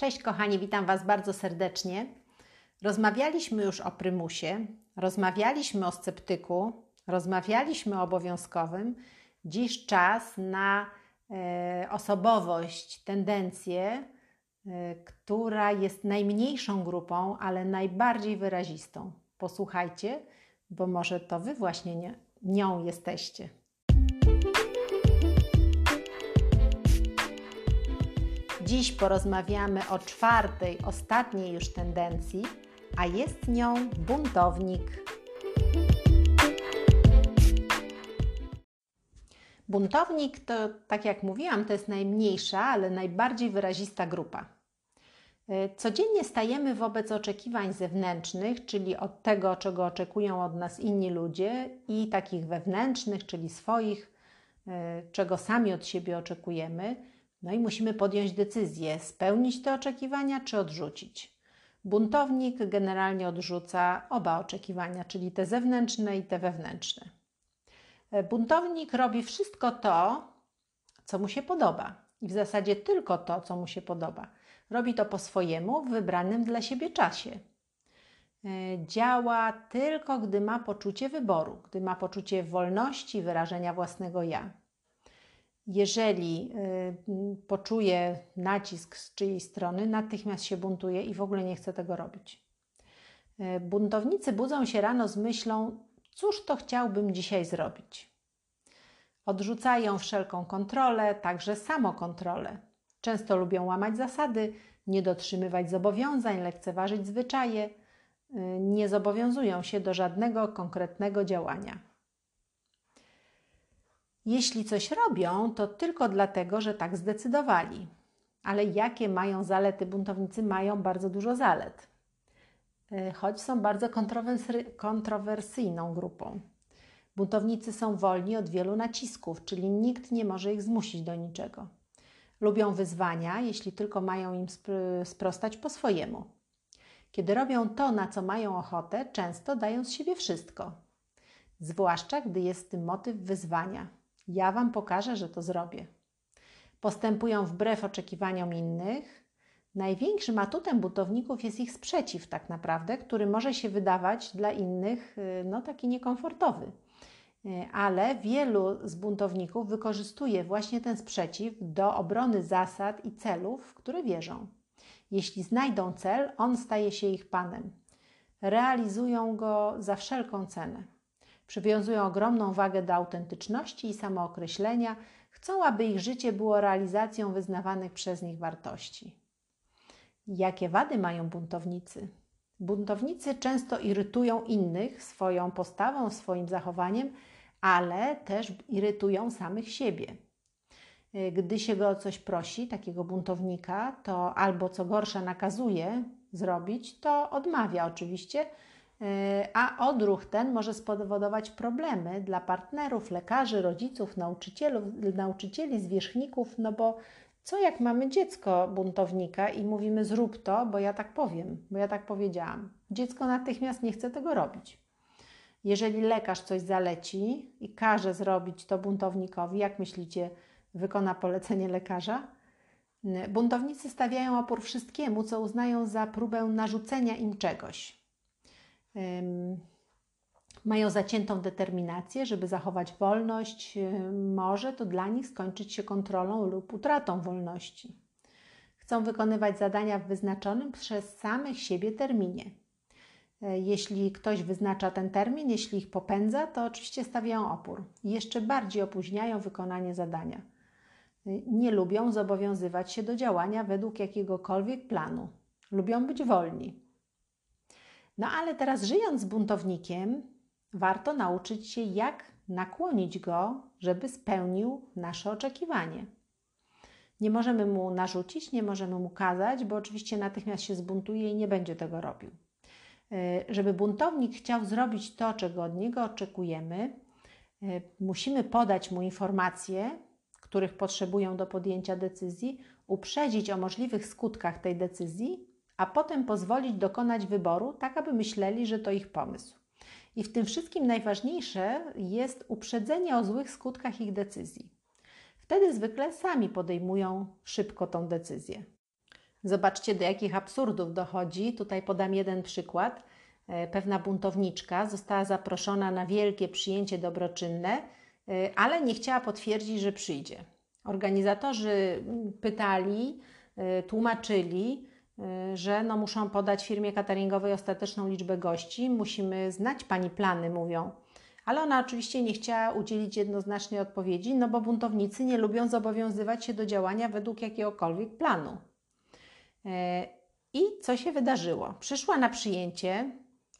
Cześć kochani, witam Was bardzo serdecznie. Rozmawialiśmy już o prymusie, rozmawialiśmy o sceptyku, rozmawialiśmy o obowiązkowym. Dziś czas na e, osobowość, tendencję, e, która jest najmniejszą grupą, ale najbardziej wyrazistą. Posłuchajcie, bo może to Wy właśnie nie, nią jesteście. Dziś porozmawiamy o czwartej, ostatniej już tendencji, a jest nią buntownik. Buntownik to, tak jak mówiłam, to jest najmniejsza, ale najbardziej wyrazista grupa. Codziennie stajemy wobec oczekiwań zewnętrznych, czyli od tego, czego oczekują od nas inni ludzie, i takich wewnętrznych, czyli swoich, czego sami od siebie oczekujemy no i musimy podjąć decyzję, spełnić te oczekiwania czy odrzucić. Buntownik generalnie odrzuca oba oczekiwania, czyli te zewnętrzne i te wewnętrzne. Buntownik robi wszystko to, co mu się podoba i w zasadzie tylko to, co mu się podoba. Robi to po swojemu, w wybranym dla siebie czasie. E, działa tylko, gdy ma poczucie wyboru, gdy ma poczucie wolności wyrażenia własnego ja jeżeli y, poczuje nacisk z czyjej strony, natychmiast się buntuje i w ogóle nie chce tego robić. Y, buntownicy budzą się rano z myślą, cóż to chciałbym dzisiaj zrobić. Odrzucają wszelką kontrolę, także samokontrolę. Często lubią łamać zasady, nie dotrzymywać zobowiązań, lekceważyć zwyczaje, y, nie zobowiązują się do żadnego konkretnego działania. Jeśli coś robią, to tylko dlatego, że tak zdecydowali. Ale jakie mają zalety? Buntownicy mają bardzo dużo zalet, e, choć są bardzo kontrowersyjną grupą. Buntownicy są wolni od wielu nacisków, czyli nikt nie może ich zmusić do niczego. Lubią wyzwania, jeśli tylko mają im sprostać po swojemu. Kiedy robią to, na co mają ochotę, często dają z siebie wszystko, zwłaszcza gdy jest tym motyw wyzwania ja Wam pokażę, że to zrobię. Postępują wbrew oczekiwaniom innych. Największym atutem butowników jest ich sprzeciw, tak naprawdę, który może się wydawać dla innych y, no, taki niekomfortowy. Y, ale wielu z buntowników wykorzystuje właśnie ten sprzeciw do obrony zasad i celów, w które wierzą. Jeśli znajdą cel, on staje się ich panem. Realizują go za wszelką cenę. Przywiązują ogromną wagę do autentyczności i samookreślenia, chcą, aby ich życie było realizacją wyznawanych przez nich wartości. Jakie wady mają buntownicy? Buntownicy często irytują innych swoją postawą, swoim zachowaniem, ale też irytują samych siebie. Gdy się go o coś prosi, takiego buntownika, to albo co gorsza nakazuje zrobić, to odmawia oczywiście, a odruch ten może spowodować problemy dla partnerów, lekarzy, rodziców, nauczycieli, zwierzchników, no bo co jak mamy dziecko buntownika i mówimy zrób to, bo ja tak powiem, bo ja tak powiedziałam. Dziecko natychmiast nie chce tego robić. Jeżeli lekarz coś zaleci i każe zrobić to buntownikowi, jak myślicie, wykona polecenie lekarza? Buntownicy stawiają opór wszystkiemu, co uznają za próbę narzucenia im czegoś mają zaciętą determinację, żeby zachować wolność, może to dla nich skończyć się kontrolą lub utratą wolności. Chcą wykonywać zadania w wyznaczonym przez samych siebie terminie. E, jeśli ktoś wyznacza ten termin, jeśli ich popędza, to oczywiście stawiają opór jeszcze bardziej opóźniają wykonanie zadania. E, nie lubią zobowiązywać się do działania według jakiegokolwiek planu. Lubią być wolni. No ale teraz żyjąc z buntownikiem, warto nauczyć się, jak nakłonić go, żeby spełnił nasze oczekiwanie. Nie możemy mu narzucić, nie możemy mu kazać, bo oczywiście natychmiast się zbuntuje i nie będzie tego robił. E, żeby buntownik chciał zrobić to, czego od niego oczekujemy, e, musimy podać mu informacje, których potrzebują do podjęcia decyzji, uprzedzić o możliwych skutkach tej decyzji a potem pozwolić dokonać wyboru, tak aby myśleli, że to ich pomysł. I w tym wszystkim najważniejsze jest uprzedzenie o złych skutkach ich decyzji. Wtedy zwykle sami podejmują szybko tą decyzję. Zobaczcie, do jakich absurdów dochodzi. Tutaj podam jeden przykład. E, pewna buntowniczka została zaproszona na wielkie przyjęcie dobroczynne, e, ale nie chciała potwierdzić, że przyjdzie. Organizatorzy pytali, e, tłumaczyli, że no muszą podać firmie cateringowej ostateczną liczbę gości. Musimy znać Pani plany, mówią. Ale ona oczywiście nie chciała udzielić jednoznacznej odpowiedzi, no bo buntownicy nie lubią zobowiązywać się do działania według jakiegokolwiek planu. I co się wydarzyło? Przyszła na przyjęcie,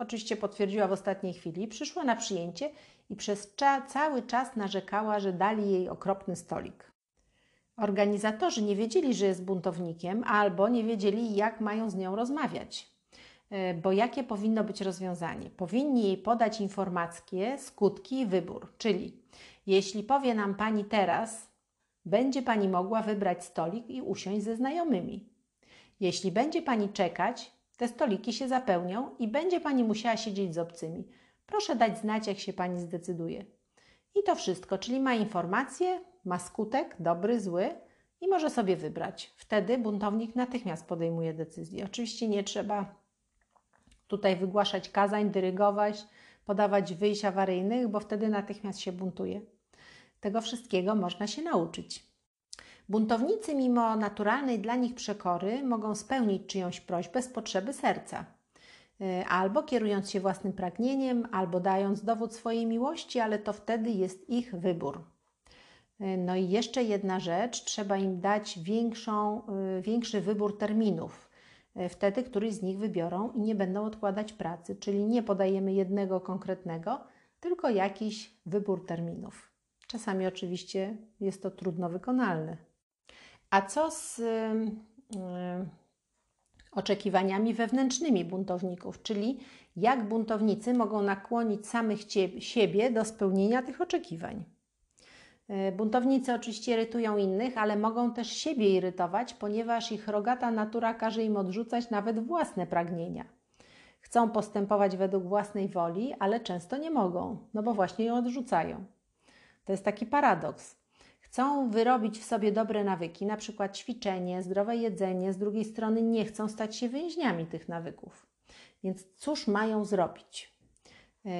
Oczywiście potwierdziła w ostatniej chwili, przyszła na przyjęcie i przez cały czas narzekała, że dali jej okropny stolik. Organizatorzy nie wiedzieli, że jest buntownikiem, albo nie wiedzieli, jak mają z nią rozmawiać. E, bo jakie powinno być rozwiązanie? Powinni jej podać informacje, skutki i wybór. Czyli, jeśli powie nam pani teraz, będzie pani mogła wybrać stolik i usiąść ze znajomymi. Jeśli będzie pani czekać, te stoliki się zapełnią i będzie Pani musiała siedzieć z obcymi. Proszę dać znać, jak się Pani zdecyduje. I to wszystko, czyli ma informację, ma skutek, dobry, zły i może sobie wybrać. Wtedy buntownik natychmiast podejmuje decyzję. Oczywiście nie trzeba tutaj wygłaszać kazań, dyrygować, podawać wyjść awaryjnych, bo wtedy natychmiast się buntuje. Tego wszystkiego można się nauczyć. Buntownicy, mimo naturalnej dla nich przekory, mogą spełnić czyjąś prośbę z potrzeby serca. Y, albo kierując się własnym pragnieniem, albo dając dowód swojej miłości, ale to wtedy jest ich wybór. Y, no i jeszcze jedna rzecz, trzeba im dać większą, y, większy wybór terminów. Wtedy któryś z nich wybiorą i nie będą odkładać pracy, czyli nie podajemy jednego konkretnego, tylko jakiś wybór terminów. Czasami oczywiście jest to trudno wykonalne. A co z y, oczekiwaniami wewnętrznymi buntowników, czyli jak buntownicy mogą nakłonić samych siebie do spełnienia tych oczekiwań? Y, buntownicy oczywiście irytują innych, ale mogą też siebie irytować, ponieważ ich rogata natura każe im odrzucać nawet własne pragnienia. Chcą postępować według własnej woli, ale często nie mogą, no bo właśnie ją odrzucają. To jest taki paradoks. Chcą wyrobić w sobie dobre nawyki, na przykład ćwiczenie, zdrowe jedzenie, z drugiej strony nie chcą stać się więźniami tych nawyków. Więc cóż mają zrobić? E,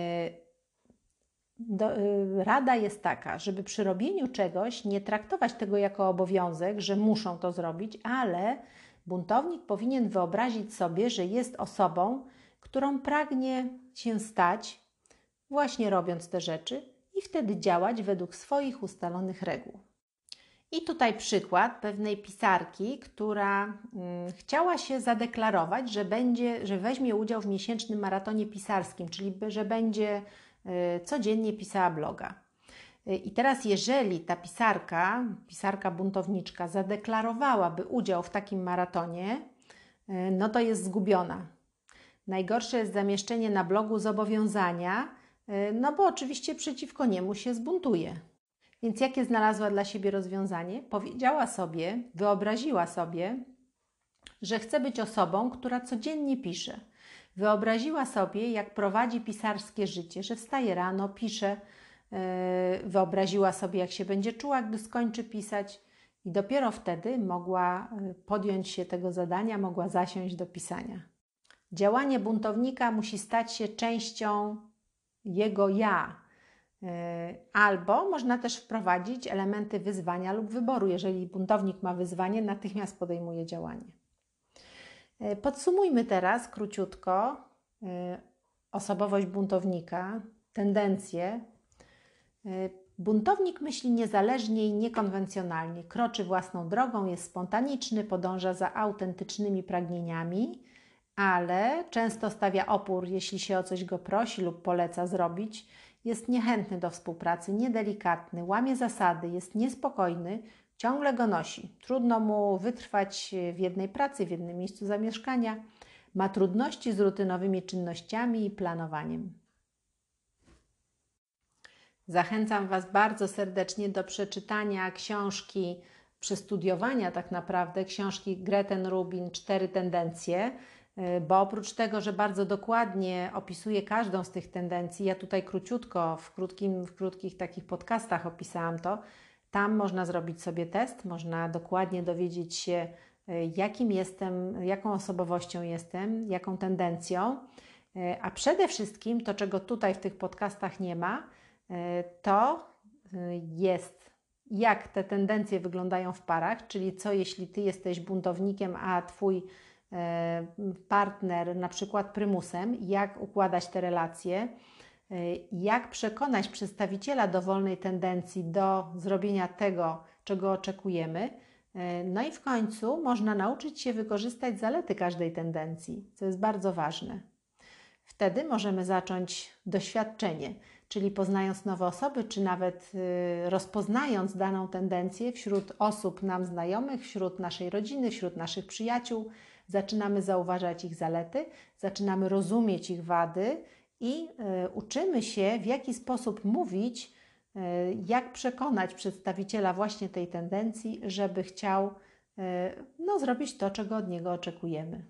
do, e, rada jest taka, żeby przy robieniu czegoś nie traktować tego jako obowiązek, że muszą to zrobić, ale buntownik powinien wyobrazić sobie, że jest osobą, którą pragnie się stać, właśnie robiąc te rzeczy, i wtedy działać według swoich ustalonych reguł. I tutaj przykład pewnej pisarki, która mm, chciała się zadeklarować, że, będzie, że weźmie udział w miesięcznym maratonie pisarskim, czyli że będzie y, codziennie pisała bloga. Y, I teraz, jeżeli ta pisarka, pisarka buntowniczka, zadeklarowałaby udział w takim maratonie, y, no to jest zgubiona. Najgorsze jest zamieszczenie na blogu zobowiązania, no bo oczywiście przeciwko niemu się zbuntuje. Więc jakie znalazła dla siebie rozwiązanie? Powiedziała sobie, wyobraziła sobie, że chce być osobą, która codziennie pisze. Wyobraziła sobie, jak prowadzi pisarskie życie, że wstaje rano, pisze. E, wyobraziła sobie, jak się będzie czuła, gdy skończy pisać, i dopiero wtedy mogła e, podjąć się tego zadania, mogła zasiąść do pisania. Działanie buntownika musi stać się częścią jego ja. E, albo można też wprowadzić elementy wyzwania lub wyboru. Jeżeli buntownik ma wyzwanie, natychmiast podejmuje działanie. E, podsumujmy teraz króciutko e, osobowość buntownika, tendencje. Buntownik myśli niezależnie i niekonwencjonalnie, kroczy własną drogą, jest spontaniczny, podąża za autentycznymi pragnieniami ale często stawia opór, jeśli się o coś go prosi lub poleca zrobić. Jest niechętny do współpracy, niedelikatny, łamie zasady, jest niespokojny, ciągle go nosi. Trudno mu wytrwać w jednej pracy, w jednym miejscu zamieszkania. Ma trudności z rutynowymi czynnościami i planowaniem. Zachęcam Was bardzo serdecznie do przeczytania książki, przestudiowania tak naprawdę książki Greten Rubin Cztery tendencje. E, bo oprócz tego, że bardzo dokładnie opisuje każdą z tych tendencji, ja tutaj króciutko, w, krótkim, w krótkich takich podcastach opisałam to, tam można zrobić sobie test, można dokładnie dowiedzieć się, jakim jestem, jaką osobowością jestem, jaką tendencją, a przede wszystkim to, czego tutaj w tych podcastach nie ma, to jest jak te tendencje wyglądają w parach, czyli co jeśli ty jesteś buntownikiem, a twój e, partner na przykład prymusem, jak układać te relacje, e, jak przekonać przedstawiciela dowolnej tendencji do zrobienia tego, czego oczekujemy. E, no i w końcu można nauczyć się wykorzystać zalety każdej tendencji, co jest bardzo ważne. Wtedy możemy zacząć doświadczenie czyli poznając nowe osoby, czy nawet y, rozpoznając daną tendencję wśród osób nam znajomych, wśród naszej rodziny, wśród naszych przyjaciół, zaczynamy zauważać ich zalety, zaczynamy rozumieć ich wady i y, uczymy się, w jaki sposób mówić, y, jak przekonać przedstawiciela właśnie tej tendencji, żeby chciał no, zrobić to, czego od niego oczekujemy.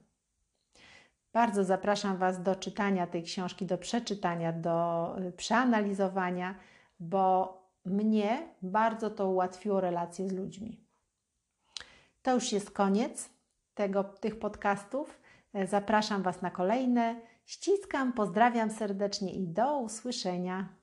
Bardzo zapraszam Was do czytania tej książki, do przeczytania, do przeanalizowania, bo mnie bardzo to ułatwiło relacje z ludźmi. To już jest koniec tego, tych podcastów. E, zapraszam Was na kolejne. Ściskam, pozdrawiam serdecznie i do usłyszenia.